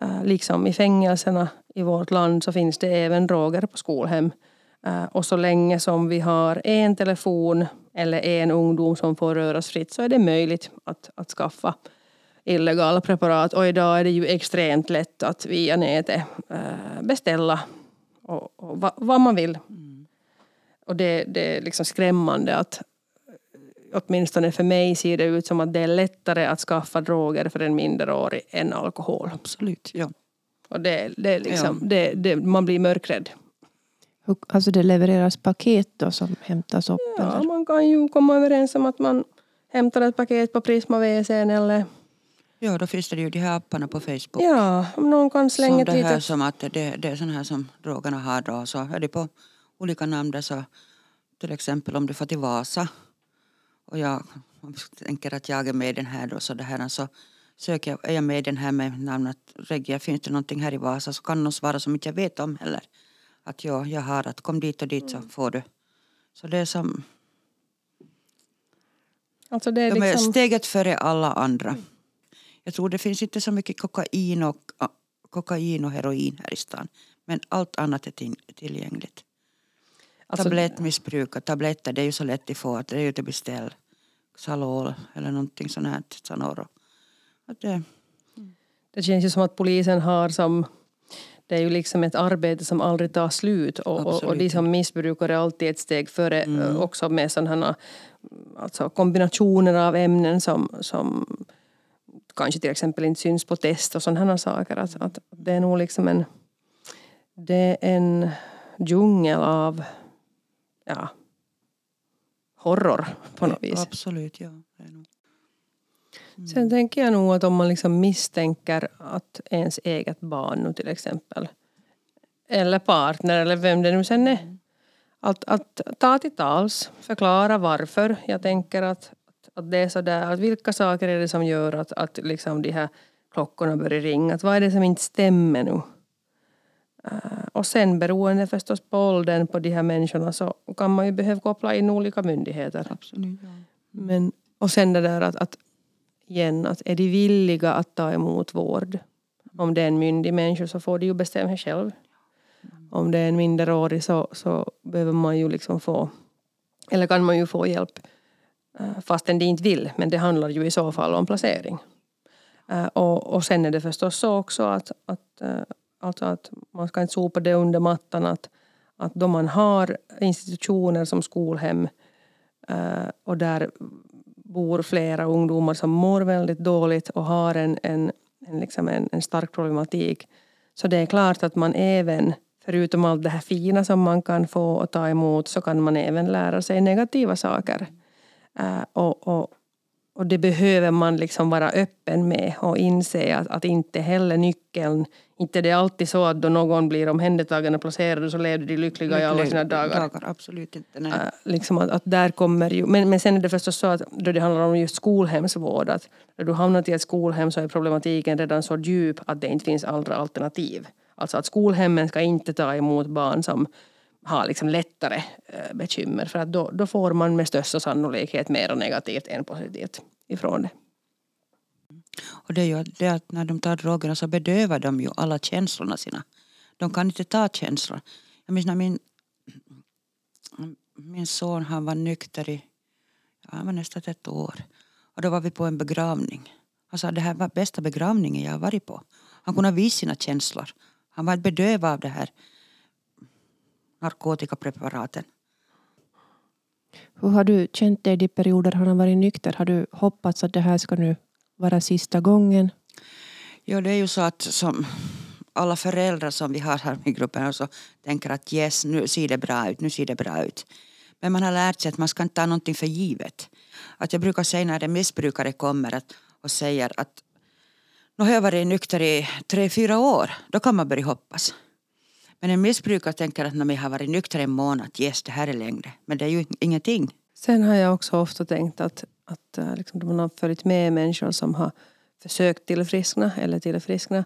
eh, liksom i fängelserna i vårt land så finns det även droger på skolhem. Eh, och så länge som vi har en telefon eller en ungdom som får röras fritt så är det möjligt att, att skaffa illegala preparat. Och idag är det ju extremt lätt att via nätet äh, beställa och, och va, vad man vill. Mm. Och det, det är liksom skrämmande att åtminstone för mig ser det ut som att det är lättare att skaffa droger för en minderårig än alkohol. Absolut, ja. Och det, det är liksom, ja. det, det, man blir mörkrädd. Alltså det levereras paket då som hämtas upp? Ja, eller? man kan ju komma överens om att man hämtar ett paket på Prisma WC eller Ja, då finns det ju de här apparna på Facebook. Ja, om någon kan slänga som det här som att det, det är sådana här som drogerna har då. Så är det på olika namn där så till exempel om du får till Vasa och jag tänker att jag är med i den här då så det här så söker jag, är jag med i den här med namnet Regia, finns det någonting här i Vasa så kan det svara som inte jag vet om heller att ja, jag har att kom dit och dit så mm. får du. Så det är som... Alltså det är de liksom... är steget före alla andra. Mm. Jag tror det finns inte så mycket kokain och, kokain och heroin här i stan. Men allt annat är tillgängligt. Alltså, Tablettmissbruk och tabletter det är ju så lätt att få att det är ju till beställ. Salol eller någonting sånt här. Sanoro. Att det, det känns ju som att polisen har som det är ju liksom ett arbete som aldrig tar slut och, och, och de som missbrukar är alltid ett steg före mm. också med sådana alltså kombinationer av ämnen som, som kanske till exempel inte syns på test och sådana saker. Att, att det är nog liksom en, det är en djungel av ja, horror på något vis. Absolut, ja. Mm. Sen tänker jag nog att om man liksom misstänker att ens eget barn nu till exempel eller partner eller vem det nu sen är. Mm. Att, att ta till tals, förklara varför. Jag tänker att, att det är sådär, att vilka saker är det som gör att, att liksom de här klockorna börjar ringa? Att vad är det som inte stämmer nu? Uh, och sen beroende förstås på åldern på de här människorna så kan man ju behöva koppla in olika myndigheter. Absolut, ja. Men, och sen det där att, att igen att är de villiga att ta emot vård. Om det är en myndig människa så får de ju bestämma själv. Om det är en minderårig så, så behöver man ju liksom få, eller kan man ju få hjälp eh, fastän de inte vill. Men det handlar ju i så fall om placering. Eh, och, och sen är det förstås så också att, att, eh, alltså att man ska inte sopa det under mattan. Att, att då man har institutioner som skolhem och där bor flera ungdomar som mår väldigt dåligt och har en, en, en, liksom en, en stark problematik. Så det är klart att man även, förutom allt det här fina som man kan få och ta emot, så kan man även lära sig negativa saker. Uh, och, och, och det behöver man liksom vara öppen med och inse att, att inte heller nyckeln, inte det är alltid så att då någon blir omhändertagen och placerad så lever de lyckliga Lycklig, i alla sina dagar. dagar absolut inte. Nej. Äh, liksom att, att, där kommer ju, men, men sen är det förstås så att då det handlar om just skolhemsvård, att när du hamnat i ett skolhem så är problematiken redan så djup att det inte finns andra alternativ. Alltså att skolhemmen ska inte ta emot barn som har liksom lättare eh, bekymmer för att då, då får man med största sannolikhet mer negativt än positivt ifrån det. Och det är ju det att när de tar drogerna så bedövar de ju alla känslorna sina. De kan inte ta känslor. Jag minns när min, min son han var nykter i ja, han var nästan ett år. Och då var vi på en begravning. Han sa det här var bästa begravningen jag har varit på. Han kunde visa sina känslor. Han var bedövad av det här narkotikapreparaten. Hur har du känt dig de perioder han har varit nykter? Har du hoppats att det här ska nu vara sista gången? Ja, det är ju så att som alla föräldrar som vi har här i gruppen alltså, tänker att yes, nu ser det bra ut, nu ser det bra ut. Men man har lärt sig att man ska inte ta någonting för givet. Att jag brukar säga när en missbrukare kommer att, och säger att nu har jag varit nykter i tre, fyra år, då kan man börja hoppas. Men en missbrukare tänker att när jag har varit nykter en månad, yes det här är längre. Men det är ju ingenting. Sen har jag också ofta tänkt att, att eh, liksom, man har följt med människor som har försökt tillfriskna eller tillfriskna.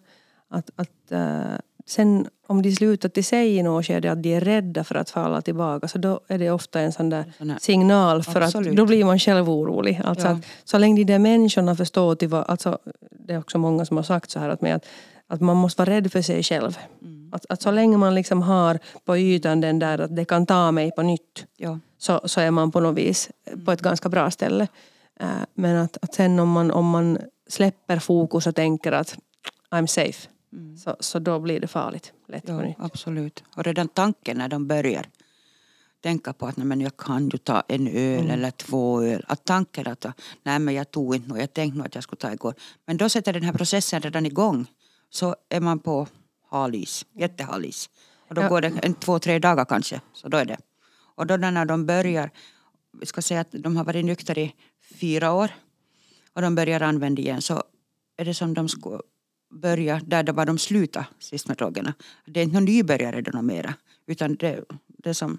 Att, att uh, sen om de slutar till sig i något skede att de är rädda för att falla tillbaka så då är det ofta en sån där signal för Absolut. att då blir man själv orolig. Alltså ja. att, så länge de där människorna förstår till vad, alltså, det är också många som har sagt så här att, med att, att man måste vara rädd för sig själv. Mm. Att, att så länge man liksom har på ytan den där att det kan ta mig på nytt ja. så, så är man på något vis på ett ganska bra ställe. Uh, men att, att sen om man, om man släpper fokus och tänker att I'm safe Mm. Så, så då blir det farligt lätt ja, Absolut. Och redan tanken när de börjar tänka på att nej, men jag kan ju ta en öl mm. eller två öl. Att tanken att nej men jag tog inte något, jag tänkte nog att jag skulle ta igår. Men då sätter den här processen redan igång. Så är man på halis, jättehalis. Och då ja. går det en, två, tre dagar kanske. Så då är det. Och då när de börjar, vi ska säga att de har varit nykter i fyra år och de börjar använda igen så är det som de skulle börja där det var de slutade sist med drogerna. Det är inte någon nybörjare då mera. Utan det, det är som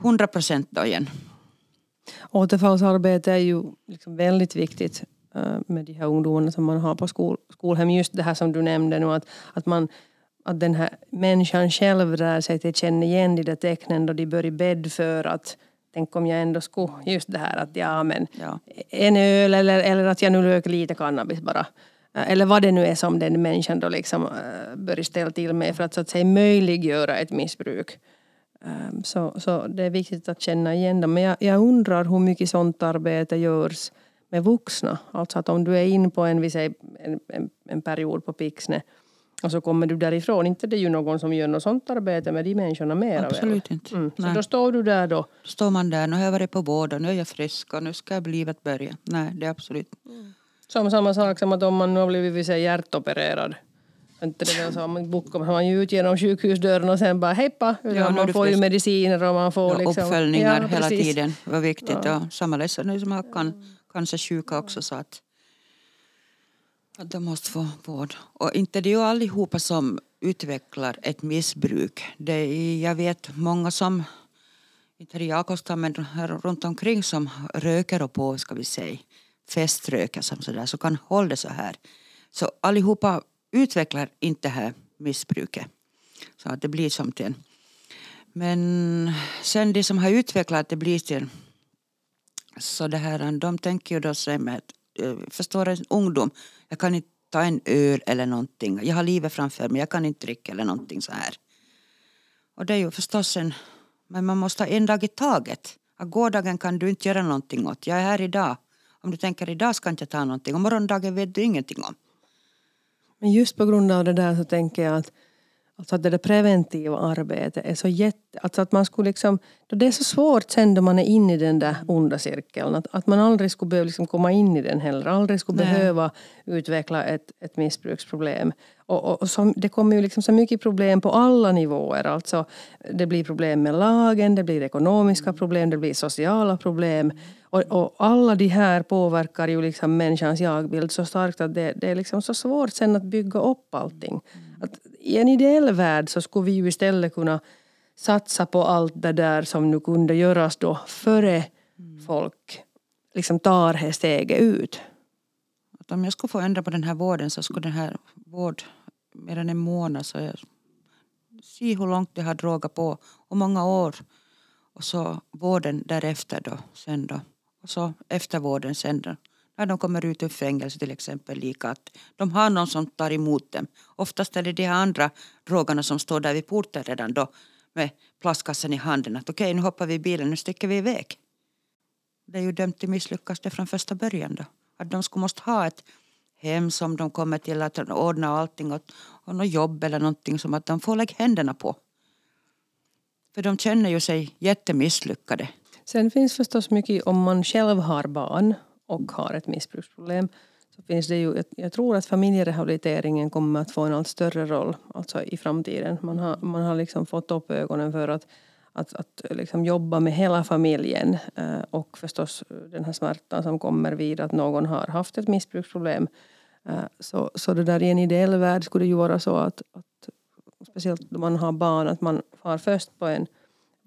100 procent då igen. Återfallsarbete är ju liksom väldigt viktigt eh, med de här ungdomarna som man har på skol, skolhem. Just det här som du nämnde nu att, att, man, att den här människan själv lär sig att känna igen de där tecknen då de börjar bädd för att tänk om jag ändå skulle, just det här att ja men ja. en öl eller, eller att jag nu röker lite cannabis bara. Eh, eller vad det nu är som den människan då liksom eh, börjar ställa till med för att så att säga möjliggöra ett missbruk. Ehm, så, så det är viktigt att känna igen dem. Men jag, jag undrar hur mycket sånt arbete görs med vuxna. Alltså att om du är in på en, vi säger, en, en, en period på Pixne och så kommer du därifrån. Inte det är ju någon som gör något sånt arbete med de människorna mera Absolut inte. Mm. Så då står du där då? Då står man där. Nu har jag varit på vård och nu är jag frisk och nu ska livet börja. Nej, det är absolut. Mm. Som samma sak som att om man nu har blivit sig hjärtopererad. Inte det väl så man bokar man ju ut genom sjukhusdörren och sen bara hejpa. Ja, man får ju mediciner och man får ja, liksom, uppföljningar ja, hela tiden. Det var viktigt. Ja. Och samma läsare som har kan, cancersjuka också så att, att de måste få vård. Och inte det är ju allihopa som utvecklar ett missbruk. Det är, jag vet många som, inte i Jakobstad men runt omkring som röker och på ska vi säga feströker som sådär så kan hålla det så här. Så allihopa utvecklar inte det här missbruket. Så att det blir som till en. Men sen de som har utvecklat det blir till så det här, de tänker ju då sig med att Eh, förstår en ungdom, jag kan inte ta en öl eller någonting. Jag har livet framför mig, jag kan inte dricka eller någonting så här. Och det är ju förstås en, men man måste ha en dag i taget. Att gårdagen kan du inte göra någonting åt. Jag är här idag. Om du tänker idag ska inte jag ta någonting och morgondagen vet du ingenting om. Men just på grund av det där så tänker jag att, alltså att det där preventiva arbetet är så jätte... Alltså att man skulle liksom, det är så svårt sen då man är inne i den där onda cirkeln. Att, att man aldrig skulle behöva liksom komma in i den heller. Aldrig skulle Nej. behöva utveckla ett, ett missbruksproblem. Och, och, och så, det kommer ju liksom så mycket problem på alla nivåer. Alltså, det blir problem med lagen, det blir ekonomiska problem, det blir sociala problem. Och, och, alla de här påverkar ju liksom människans jagbild så starkt att det, det är liksom så svårt sen att bygga upp allting. I en ideell värld så skulle vi ju istället kunna satsa på allt det där som nu kunde göras då före folk liksom tar det steget ut. Att om jag skulle få ändra på den här vården så skulle den här vård mer än en månad så jag se hur långt det har dragit på och många år. Och så vården därefter då, sen då. Och så eftervården sen då, när de kommer ut ur fängelse till exempel lika att de har någon som tar emot dem. Oftast är det de andra drogerna som står där vid porten redan då med plastkassen i handen att okej okay, nu hoppar vi i bilen, nu sticker vi iväg. Det är ju dömt till misslyckas det från första början då. Att de skulle måste ha ett hem som de kommer till att ordna allting och, och något jobb eller någonting som att de får lägga händerna på. För de känner ju sig jättemisslyckade. Sen finns förstås mycket om man själv har barn och har ett missbruksproblem så finns det ju, jag tror att familjerehabiliteringen kommer att få en allt större roll alltså i framtiden. Man har, man har liksom fått upp ögonen för att, att, att liksom jobba med hela familjen eh, och förstås den här smärtan som kommer vid att någon har haft ett missbruksproblem. Eh, så, så det där i en ideell värld skulle det ju vara så att, att speciellt då man har barn att man far först på en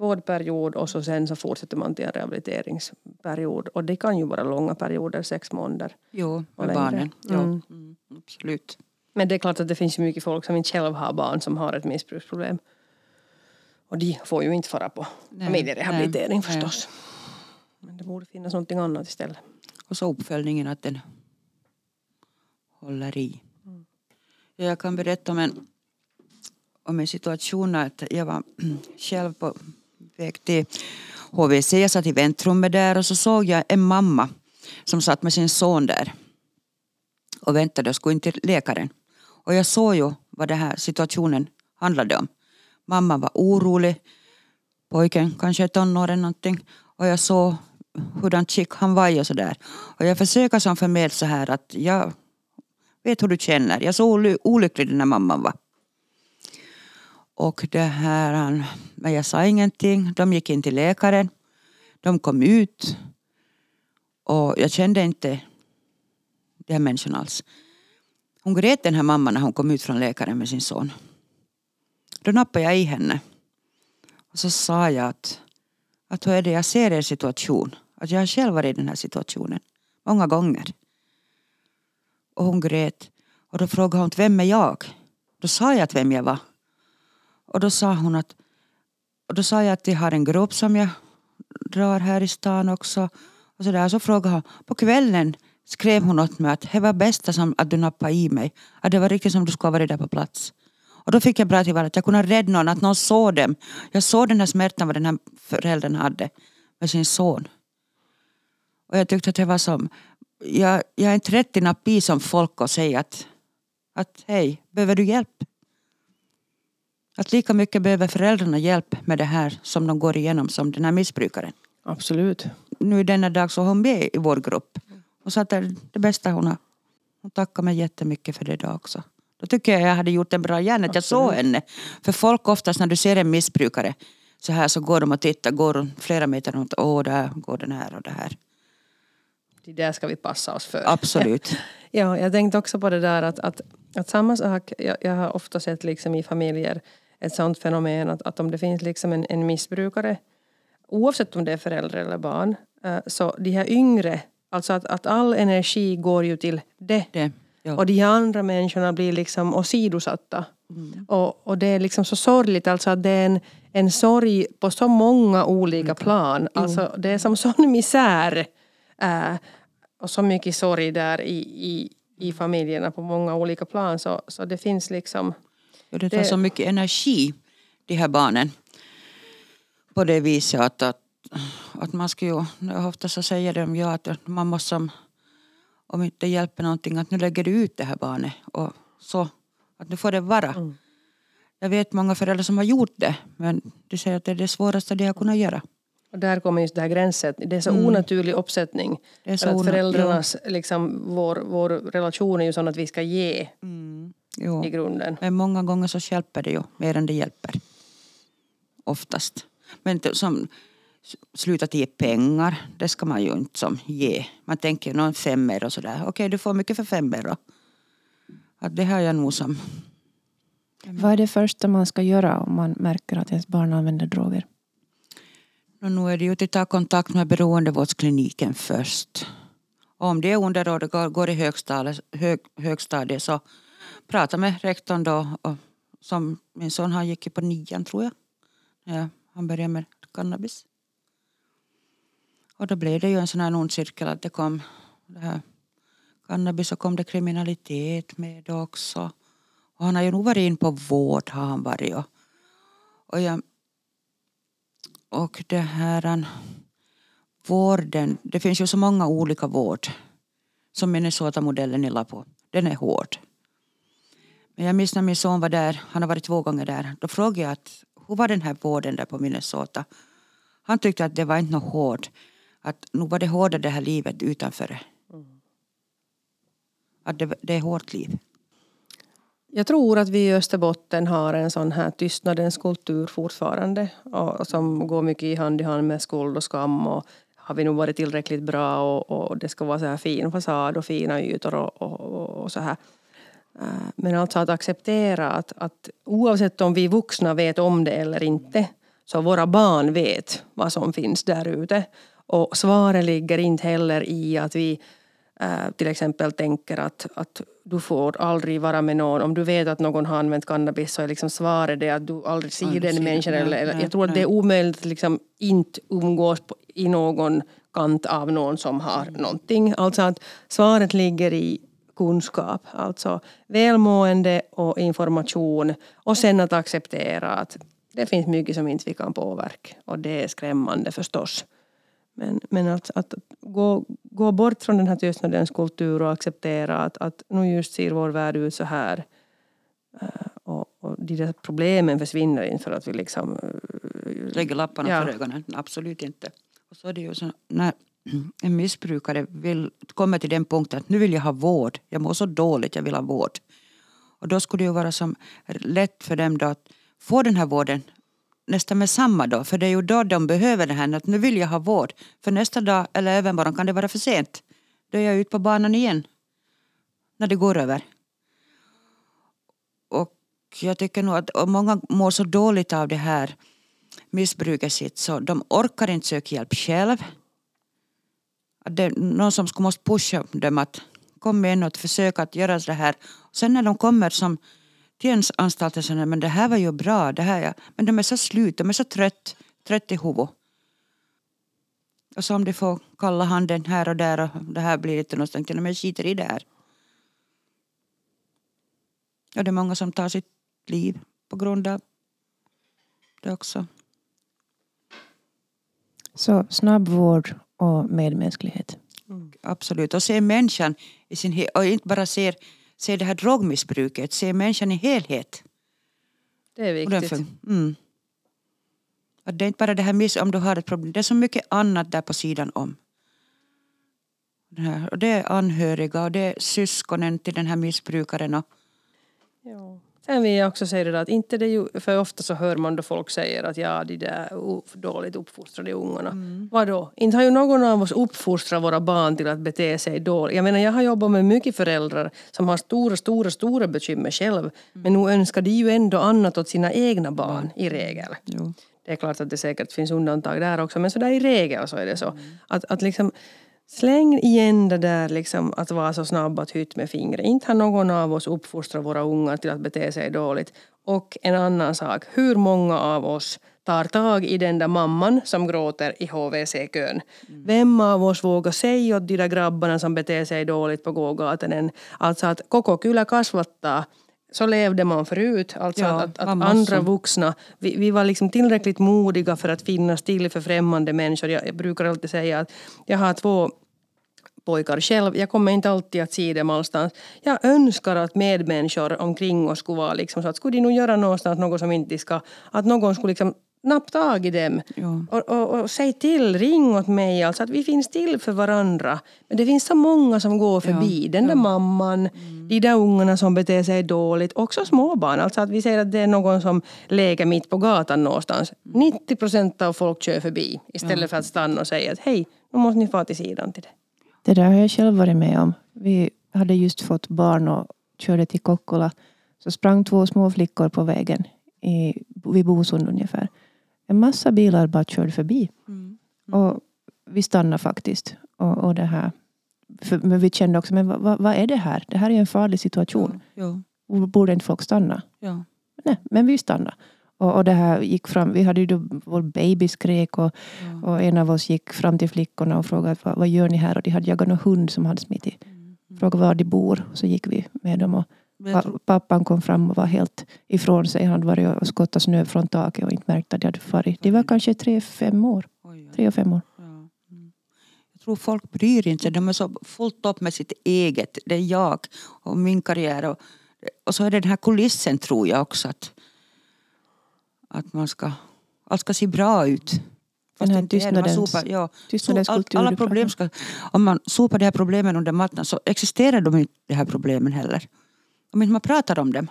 vårdperiod och så sen så fortsätter man till en rehabiliteringsperiod. Och det kan ju vara långa perioder, sex månader. Jo, med barnen. Ja, mm. Mm, absolut. Men det är klart att det finns ju mycket folk som inte själv har barn som har ett missbruksproblem. Och de får ju inte fara på nej, familjerehabilitering nej, förstås. Nej. Men det borde finnas någonting annat istället. Och så uppföljningen att den håller i. Mm. Jag kan berätta om en, om en situation att jag var själv på väg till HVC. Jag satt i väntrummet där och så såg jag en mamma som satt med sin son där och väntade och skulle in till läkaren. Och jag såg ju vad den här situationen handlade om. Mamman var orolig, pojken kanske tonåren någonting och jag såg hurdant skick han var och sådär. Och jag försöker som förmedla så här att jag vet hur du känner. Jag såg olycklig den här mamman var. Och det här, men jag sa ingenting. De gick in till läkaren. De kom ut. Och jag kände inte de här människorna alls. Hon grät den här mamman när hon kom ut från läkaren med sin son. Då nappade jag i henne. Och så sa jag att, att hur är det jag ser er situation. Att jag har själv varit i den här situationen. Många gånger. Och hon grät. Och då frågade hon vem är jag? Då sa jag att vem jag var. Och då sa hon att och då sa jag att jag har en grupp som jag drar här i stan också. Och så, där. så frågade hon, på kvällen skrev hon åt mig att det var bästa som att du nappade i mig. Att det var riktigt som du skulle ha varit där på plats. Och då fick jag bra till att jag kunde rädda någon, att någon såg dem. Jag såg den här smärtan vad den här föräldern hade med sin son. Och jag tyckte att det var som, jag, jag är inte rätt i napi som folk och säga att, att hej, behöver du hjälp? Att lika mycket behöver föräldrarna hjälp med det här som de går igenom som den här missbrukaren. Absolut. Nu i denna dag så är hon med i vår grupp. Och sa att det är det bästa hon har. Hon tackar mig jättemycket för det idag också. Då tycker jag jag hade gjort en bra gärning att jag såg henne. För folk oftast när du ser en missbrukare så här så går de och tittar, går flera meter runt. Åh, där går den här och det här. Det där ska vi passa oss för. Absolut. ja, jag tänkte också på det där att, att, att samma sak, jag, jag har ofta sett liksom i familjer ett sånt fenomen att, att om det finns liksom en, en missbrukare oavsett om det är förälder eller barn eh, så de här yngre, alltså att, att all energi går ju till det. det ja. Och de här andra människorna blir liksom åsidosatta. Mm. Och, och det är liksom så sorgligt, alltså att det är en, en sorg på så många olika plan. Alltså det är som sån misär. Äh, och så mycket sorg där i, i, i familjerna på många olika plan. Så, så det finns liksom och det tar det... så mycket energi, de här barnen. På det viset att, att, att man ska ju, ofta så säger de ju att man måste, om inte hjälper någonting, att nu lägger du ut det här barnet. Och så, att nu får det vara. Mm. Jag vet många föräldrar som har gjort det, men de säger att det är det svåraste de har kunnat göra. Och där kommer just det här gränsen. Det är så mm. onaturlig uppsättning. Det är så att föräldrarnas, liksom, vår, vår relation är ju sån att vi ska ge. Mm jo. i grunden. Men många gånger så hjälper det ju mer än det hjälper. Oftast. Men som sluta ge pengar, det ska man ju inte som ge. Man tänker någon femmer och sådär. Okej, du får mycket för femmer då. Att det har jag nog som... Vad är det första man ska göra om man märker att ens barn använder droger? Nu är det ju att ta kontakt med beroendevårdskliniken först. Och om det är under och går i högstadiet, hög, högstadiet så prata med rektorn då. Och som min son han gick på nian tror jag. Ja, han började med cannabis. Och då blev det ju en sån här ond cirkel att det kom det här cannabis så kom det kriminalitet med också. Och han har ju nog varit in på vård har han varit. Och, och, jag, och det här vården, det finns ju så många olika vård som Minnesota-modellen är på. Den är hård. Men jag minns när min son var där, han har varit två gånger där, då frågade jag att, hur var den här vården där på Minnesota? Han tyckte att det var inte något hårt. Att nu var det hårda det här livet utanför. Mm. Att det, det är hårt liv. Jag tror att vi i Österbotten har en sån här tystnadens kultur fortfarande. Och, som går mycket i hand i hand med skuld och skam. Och har vi nog varit tillräckligt bra och, och det ska vara så här fin fasad och fina ytor och, och, och så här. Eh, men alltså att acceptera att, att oavsett om vi vuxna vet om det eller inte så våra barn vet vad som finns där ute. Och svaret ligger inte heller i att vi till exempel tänker att, att du får aldrig vara med någon. Om du vet att någon har använt cannabis så är liksom svaret det att du aldrig ser aldrig den människan. Eller, eller, jag tror att det är omöjligt att liksom inte umgås på, i någon kant av någon som har mm. någonting. Alltså att svaret ligger i kunskap, alltså välmående och information och sen att acceptera att det finns mycket som inte vi kan påverka och det är skrämmande förstås. Men, men att, att gå, gå bort från den här tystnadens kultur och acceptera att, att nu just ser vår värld ut så här. Eh, och, och de där problemen försvinner inte för att vi liksom... Eh, Lägger lapparna ja. för ögonen. Absolut inte. Och så är det ju så när en missbrukare vill, kommer till den punkten att nu vill jag ha vård. Jag mår så dåligt, jag vill ha vård. Och då skulle det ju vara som lätt för dem då att få den här vården nästan med samma då. För det är ju då de behöver det här. Att nu vill jag ha vård. För nästa dag eller övermorgon kan det vara för sent. Då är jag ute på banan igen. När det går över. Och jag tycker nog att många mår så dåligt av det här missbruket sitt så de orkar inte söka hjälp själv. Att det är någon som skulle måste pusha dem att kom igen och försök att göra det här. Sen när de kommer som till anstalten så men det här var ju bra, det här ja. men de är så slut, de är så trött, trött i huvudet. Och så om de får kalla handen här och där och det här blir inte någonstans, men jag skiter i det här. Och det är många som tar sitt liv på grund av det också. Så snabb vård och medmänsklighet. Mm. Absolut, och se människan i sin och inte bara ser se det här drogmissbruket, se människan i helhet. Det är viktigt. Mm. Att det är inte bara det här miss om du har ett problem, det är så mycket annat där på sidan om. Det, här, och det är anhöriga och det är syskonen till den här missbrukaren. Och, ja. Sen vill jag också säga det att inte det ju, för ofta så hör man då folk säger att ja, de där dåligt uppfostrade ungarna. Mm. Vadå? Inte har ju någon av oss uppfostrat våra barn till att bete sig dåligt. Jag menar, jag har jobbat med mycket föräldrar som har stora, stora, stora bekymmer själv. Mm. Men nu önskar de ju ändå annat åt sina egna barn i regel. Jo. Det är klart att det säkert finns undantag där också, men så där i regel så är det så. Mm. Att, att liksom Släng igen det där liksom, att vara så snabb att hytta med fingret. Inte har någon av oss uppfostrat våra ungar till att bete sig dåligt. Och en annan sak, hur många av oss tar tag i den där mamman som gråter i HVC-kön. Mm. Vem av oss vågar säga åt de där grabbarna som beter sig dåligt på gågatan alltså att koko kyllä kasvattaa så levde man förut. Alltså ja, att, att, att andra vuxna, vi, vi, var liksom tillräckligt modiga för att finnas till för främmande människor. Jag, jag brukar alltid säga att jag har två pojkar själv. Jag kommer inte alltid att se dem allstans. Jag önskar att medmänniskor omkring oss skulle vara liksom så att skulle de nog göra någonstans något som inte ska, att någon skulle liksom napp tag i dem ja. och, och, och säg till, ring åt mig. Alltså att vi finns till för varandra. Men det finns så många som går förbi. Ja. Den där ja. mamman, mm. de där ungarna som beter sig dåligt. Också småbarn. Alltså att vi säger att det är någon som leker mitt på gatan någonstans. 90 mm. procent av folk kör förbi istället för att stanna och säga att hej, nu måste ni få till sidan till det. Det där har jag själv varit med om. Vi hade just fått barn och körde till Kokkola. Så sprang två små flickor på vägen i, vid Bosund ungefär en massa bilar bara körde förbi. Mm. Mm. Och vi stannade faktiskt. Och, och det här. För, men vi kände också, men vad, vad, är det här? Det här är en farlig situation. Ja, ja. Borde inte folk stanna? Ja. Nej, men vi stannade. Och, och det här gick fram, vi hade ju då vår baby skrek och, ja. och en av oss gick fram till flickorna och frågade vad, vad gör ni här? Och de hade jagat någon hund som hade smittit. Mm. Frågade var de bor. Så gick vi med dem. Och pa- pappan kom fram och var helt ifrån sig. Han hade varit och skottat snö från taket och inte märkt att de hade farit. De var kanske tre, fem år. oj, Tre och fem år. ja. Mm. Jag tror folk bryr inte sig. De är så fullt upp med sitt eget. Det är jag och min karriär. Och, och så är det den här kulissen tror jag också. Att, att man ska, allt ska se bra ut. Fast här tystnadens- sopar- ja, tystnadens allt- kultur alla problem ska, om man sopar de här problemen under mattan så existerar de inte de här problemen heller. Om inte man pratar om dem.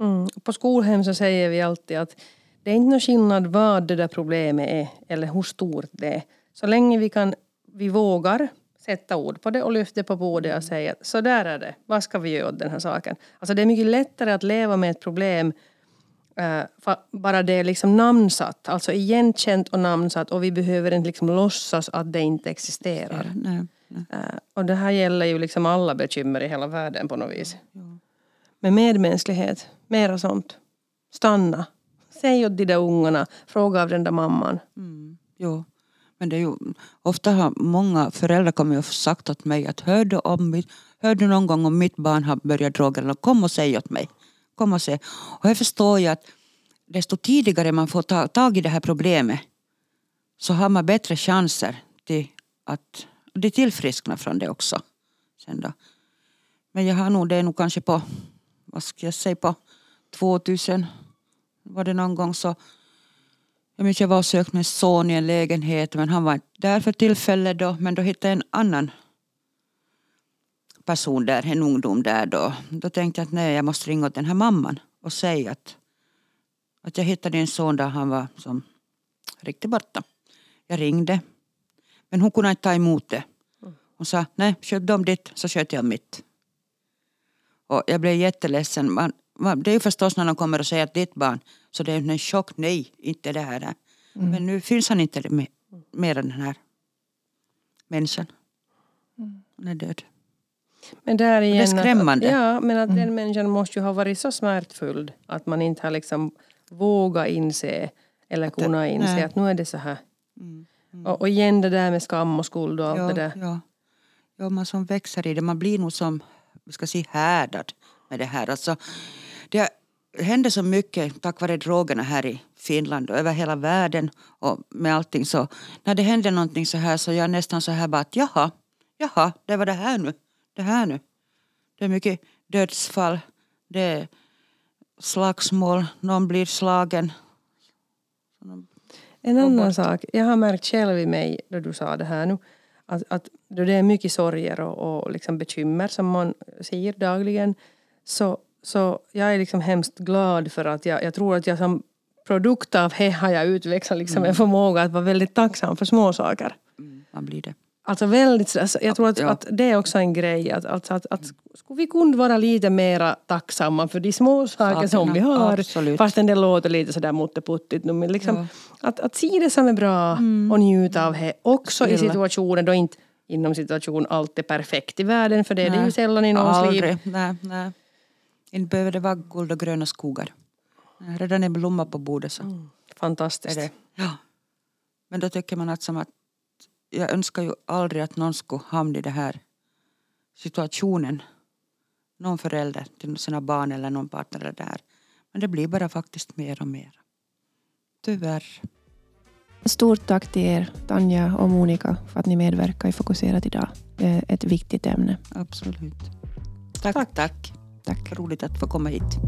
Mm. På skolhem så säger vi alltid att det är inte någon skillnad vad det där problemet är eller hur stort det är. Så länge vi, kan, vi vågar sätta ord på det och lyfta på bordet och säga så där är det, vad ska vi göra åt den här saken? Alltså det är mycket lättare att leva med ett problem eh, bara det är liksom namnsatt, alltså igenkänt och namnsatt och vi behöver inte liksom låtsas att det inte existerar. Nej, nej. Eh, Och det här gäller ju liksom alla bekymmer i hela världen på något vis. Med medmänsklighet, mera sånt. Stanna. Säg åt de där ungarna, fråga av den där mamman. Mm, jo. Men det är ju, ofta har många föräldrar kommit och sagt åt mig att hör du, om mitt, hör du någon gång om mitt barn har börjat droga, eller kom och säg åt mig komma och. Och jag förstår ju att desto tidigare man får ta tag i det här problemet så har man bättre chanser till att de tillfrisknar från det också. Sen då. Men jag har nog, det är nog kanske på, vad ska jag säga, på 2000 var det någon gång så jag minns jag var och sökte min son i en lägenhet men han var inte där för tillfället då. Men då hittade jag en annan person där, en ungdom där då. Då tänkte jag att nej, jag måste ringa åt den här mamman och säga att, att jag hittade en son där han var som riktigt borta. Jag ringde. Men hon kunde inte ta emot det. Hon sa nej, sköt dem ditt så sköt jag mitt. Och jag blev jätteledsen. Man, man, det är ju förstås när de kommer och säger att ditt barn, så det är en chock. Nej, inte det här. Men nu finns han inte med, mer än den här människan. Hon är död. Men där igen, är skrämmande. Att, ja, men att den människan måste ju ha varit så smärtfull att man inte har liksom vågat inse eller kunna inse nej. att nu är det så här. Mm. Och, och igen det där med skam och skuld och allt Ja, det där. ja. ja, man som växer i det, man blir nog som, vi ska säga härdad med det här. Alltså, det händer så mycket tack vare drogerna här i Finland och över hela världen och med allting så när det händer någonting så här så jag är nästan så här bara att jaha, jaha, det var det här nu, det här nu. Det är mycket dödsfall, det är slagsmål, någon blir slagen. En annan sak, jag har märkt själv i mig då du sa det här nu, att, att då det är mycket sorger och, och liksom bekymmer som man ser dagligen, så, så jag är liksom hemskt glad för att jag, jag tror att jag som produkt av det har jag utvecklat liksom en förmåga att vara väldigt tacksam för små saker. Mm, man blir det. Alltså väldigt, alltså jag tror att, Ja. att det är också en grej. Att, alltså att, att skulle vi kunna vara lite mera tacksamma för de små saker som vi har. absolut. Fastän det låter lite sådär mutteputtigt nu. Men liksom, att, att se det som är bra och njuta av det. Också i Snälla. situationer då inte inom situation allt är perfekt i världen. För det är det ju sällan i någons liv. Nej, nej. Inte behöver det vara guld och gröna skogar. Redan en blomma på bordet så Mm. är Fantastiskt. det. Ja. Men då tycker man att, som att jag önskar ju aldrig att någon skulle hamna i den här situationen. Någon förälder till sina barn eller någon partner är där. Men det blir bara faktiskt mer och mer. Tyvärr. Stort tack till er, Tanja och Monica, för att ni medverkar i Fokuserat idag. Det är ett viktigt ämne. Absolut. Tack, Tack. tack. Tack. Roligt att få komma hit.